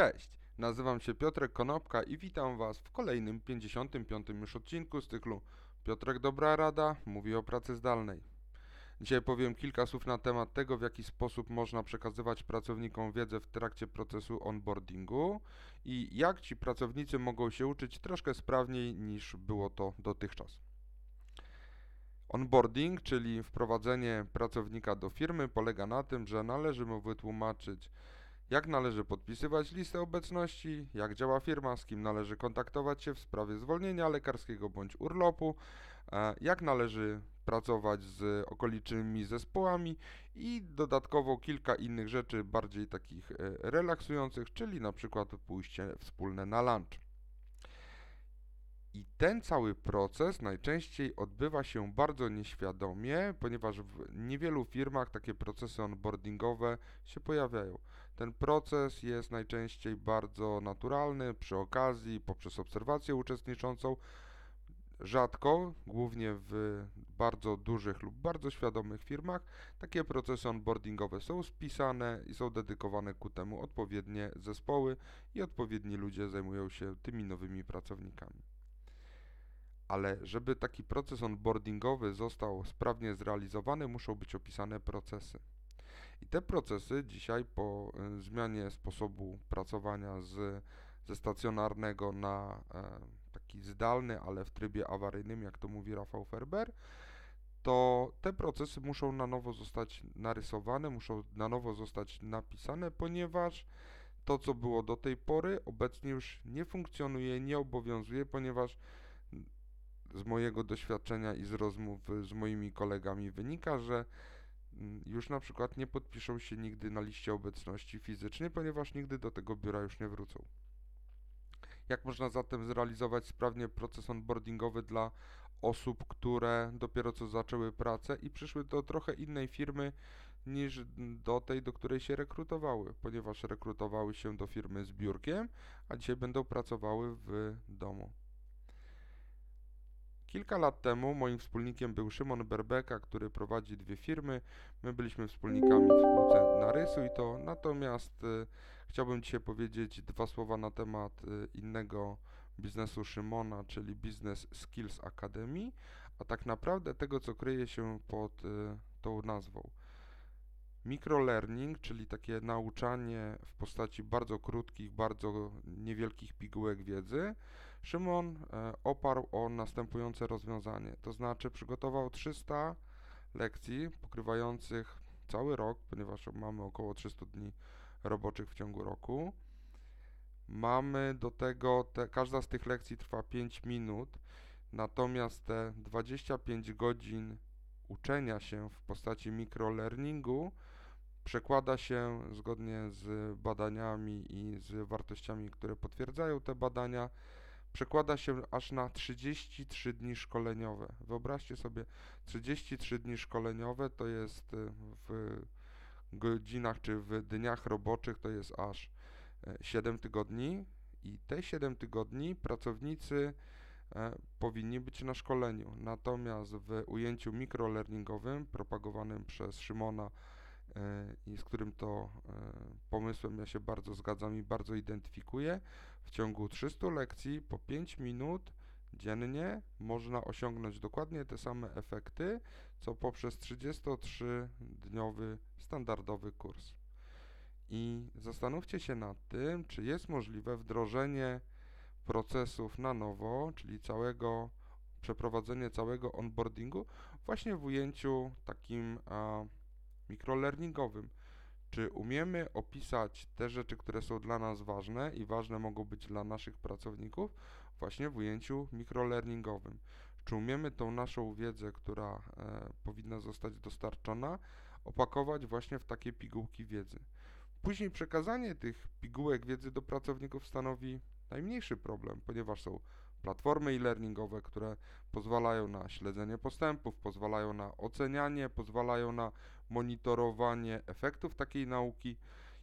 Cześć, nazywam się Piotrek Konopka i witam Was w kolejnym 55. już odcinku z cyklu Piotrek Dobra Rada mówi o pracy zdalnej. Dzisiaj powiem kilka słów na temat tego, w jaki sposób można przekazywać pracownikom wiedzę w trakcie procesu onboardingu i jak ci pracownicy mogą się uczyć troszkę sprawniej niż było to dotychczas. Onboarding, czyli wprowadzenie pracownika do firmy, polega na tym, że należy mu wytłumaczyć, jak należy podpisywać listę obecności, jak działa firma, z kim należy kontaktować się w sprawie zwolnienia lekarskiego bądź urlopu, e, jak należy pracować z okolicznymi zespołami? I dodatkowo kilka innych rzeczy bardziej takich e, relaksujących, czyli na przykład pójście wspólne na lunch. I ten cały proces najczęściej odbywa się bardzo nieświadomie, ponieważ w niewielu firmach takie procesy onboardingowe się pojawiają. Ten proces jest najczęściej bardzo naturalny, przy okazji, poprzez obserwację uczestniczącą. Rzadko, głównie w bardzo dużych lub bardzo świadomych firmach, takie procesy onboardingowe są spisane i są dedykowane ku temu odpowiednie zespoły i odpowiedni ludzie zajmują się tymi nowymi pracownikami ale żeby taki proces onboardingowy został sprawnie zrealizowany, muszą być opisane procesy. I te procesy dzisiaj po y, zmianie sposobu pracowania z, ze stacjonarnego na e, taki zdalny, ale w trybie awaryjnym, jak to mówi Rafał Ferber, to te procesy muszą na nowo zostać narysowane, muszą na nowo zostać napisane, ponieważ to, co było do tej pory, obecnie już nie funkcjonuje, nie obowiązuje, ponieważ z mojego doświadczenia i z rozmów z moimi kolegami wynika, że mm, już na przykład nie podpiszą się nigdy na liście obecności fizycznie, ponieważ nigdy do tego biura już nie wrócą. Jak można zatem zrealizować sprawnie proces onboardingowy dla osób, które dopiero co zaczęły pracę i przyszły do trochę innej firmy niż do tej, do której się rekrutowały, ponieważ rekrutowały się do firmy z biurkiem, a dzisiaj będą pracowały w domu. Kilka lat temu moim wspólnikiem był Szymon Berbeka, który prowadzi dwie firmy. My byliśmy wspólnikami w spółce Narysuj to, natomiast y, chciałbym dzisiaj powiedzieć dwa słowa na temat y, innego biznesu Szymona, czyli Business Skills Academy, a tak naprawdę tego, co kryje się pod y, tą nazwą. Microlearning, czyli takie nauczanie w postaci bardzo krótkich, bardzo niewielkich pigułek wiedzy, Szymon e, oparł o następujące rozwiązanie, to znaczy przygotował 300 lekcji pokrywających cały rok, ponieważ mamy około 300 dni roboczych w ciągu roku. Mamy do tego, te, każda z tych lekcji trwa 5 minut, natomiast te 25 godzin uczenia się w postaci microlearningu przekłada się zgodnie z badaniami i z wartościami, które potwierdzają te badania, przekłada się aż na 33 dni szkoleniowe. Wyobraźcie sobie, 33 dni szkoleniowe to jest y, w godzinach czy w dniach roboczych to jest aż 7 e, tygodni i te 7 tygodni pracownicy e, powinni być na szkoleniu. Natomiast w ujęciu mikrolearningowym propagowanym przez Szymona E, i z którym to pomysłem ja się bardzo zgadzam i bardzo identyfikuję. W ciągu 300 lekcji po 5 minut dziennie można osiągnąć dokładnie te same efekty, co poprzez 33-dniowy standardowy kurs. I zastanówcie się nad tym, czy jest możliwe wdrożenie procesów na nowo, czyli całego przeprowadzenie całego onboardingu właśnie w ujęciu takim a, mikrolearningowym. Czy umiemy opisać te rzeczy, które są dla nas ważne i ważne mogą być dla naszych pracowników, właśnie w ujęciu mikrolearningowym? Czy umiemy tą naszą wiedzę, która e, powinna zostać dostarczona, opakować właśnie w takie pigułki wiedzy? Później przekazanie tych pigułek wiedzy do pracowników stanowi najmniejszy problem, ponieważ są platformy e-learningowe, które pozwalają na śledzenie postępów, pozwalają na ocenianie, pozwalają na monitorowanie efektów takiej nauki.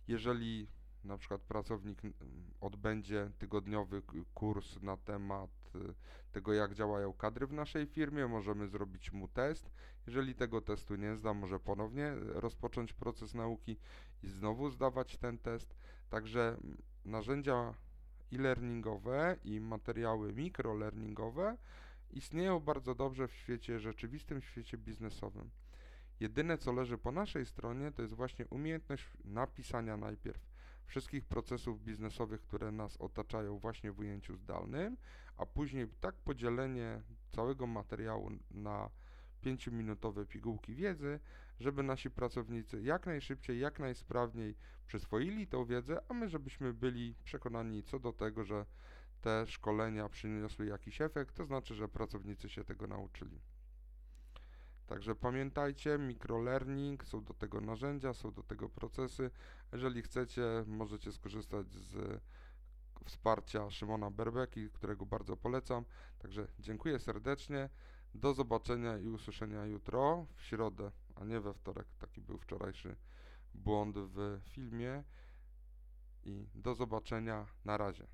Jeżeli na przykład pracownik odbędzie tygodniowy kurs na temat y, tego, jak działają kadry w naszej firmie, możemy zrobić mu test. Jeżeli tego testu nie zda, może ponownie rozpocząć proces nauki i znowu zdawać ten test. Także narzędzia e-learningowe i materiały mikrolearningowe istnieją bardzo dobrze w świecie rzeczywistym, w świecie biznesowym. Jedyne co leży po naszej stronie to jest właśnie umiejętność napisania najpierw wszystkich procesów biznesowych, które nas otaczają właśnie w ujęciu zdalnym, a później tak podzielenie całego materiału na 5-minutowe pigułki wiedzy, żeby nasi pracownicy jak najszybciej, jak najsprawniej przyswoili tą wiedzę, a my żebyśmy byli przekonani co do tego, że te szkolenia przyniosły jakiś efekt, to znaczy, że pracownicy się tego nauczyli. Także pamiętajcie, microlearning, są do tego narzędzia, są do tego procesy. Jeżeli chcecie, możecie skorzystać z wsparcia Szymona Berbeki, którego bardzo polecam. Także dziękuję serdecznie. Do zobaczenia i usłyszenia jutro, w środę, a nie we wtorek. Taki był wczorajszy błąd w filmie. I do zobaczenia. Na razie.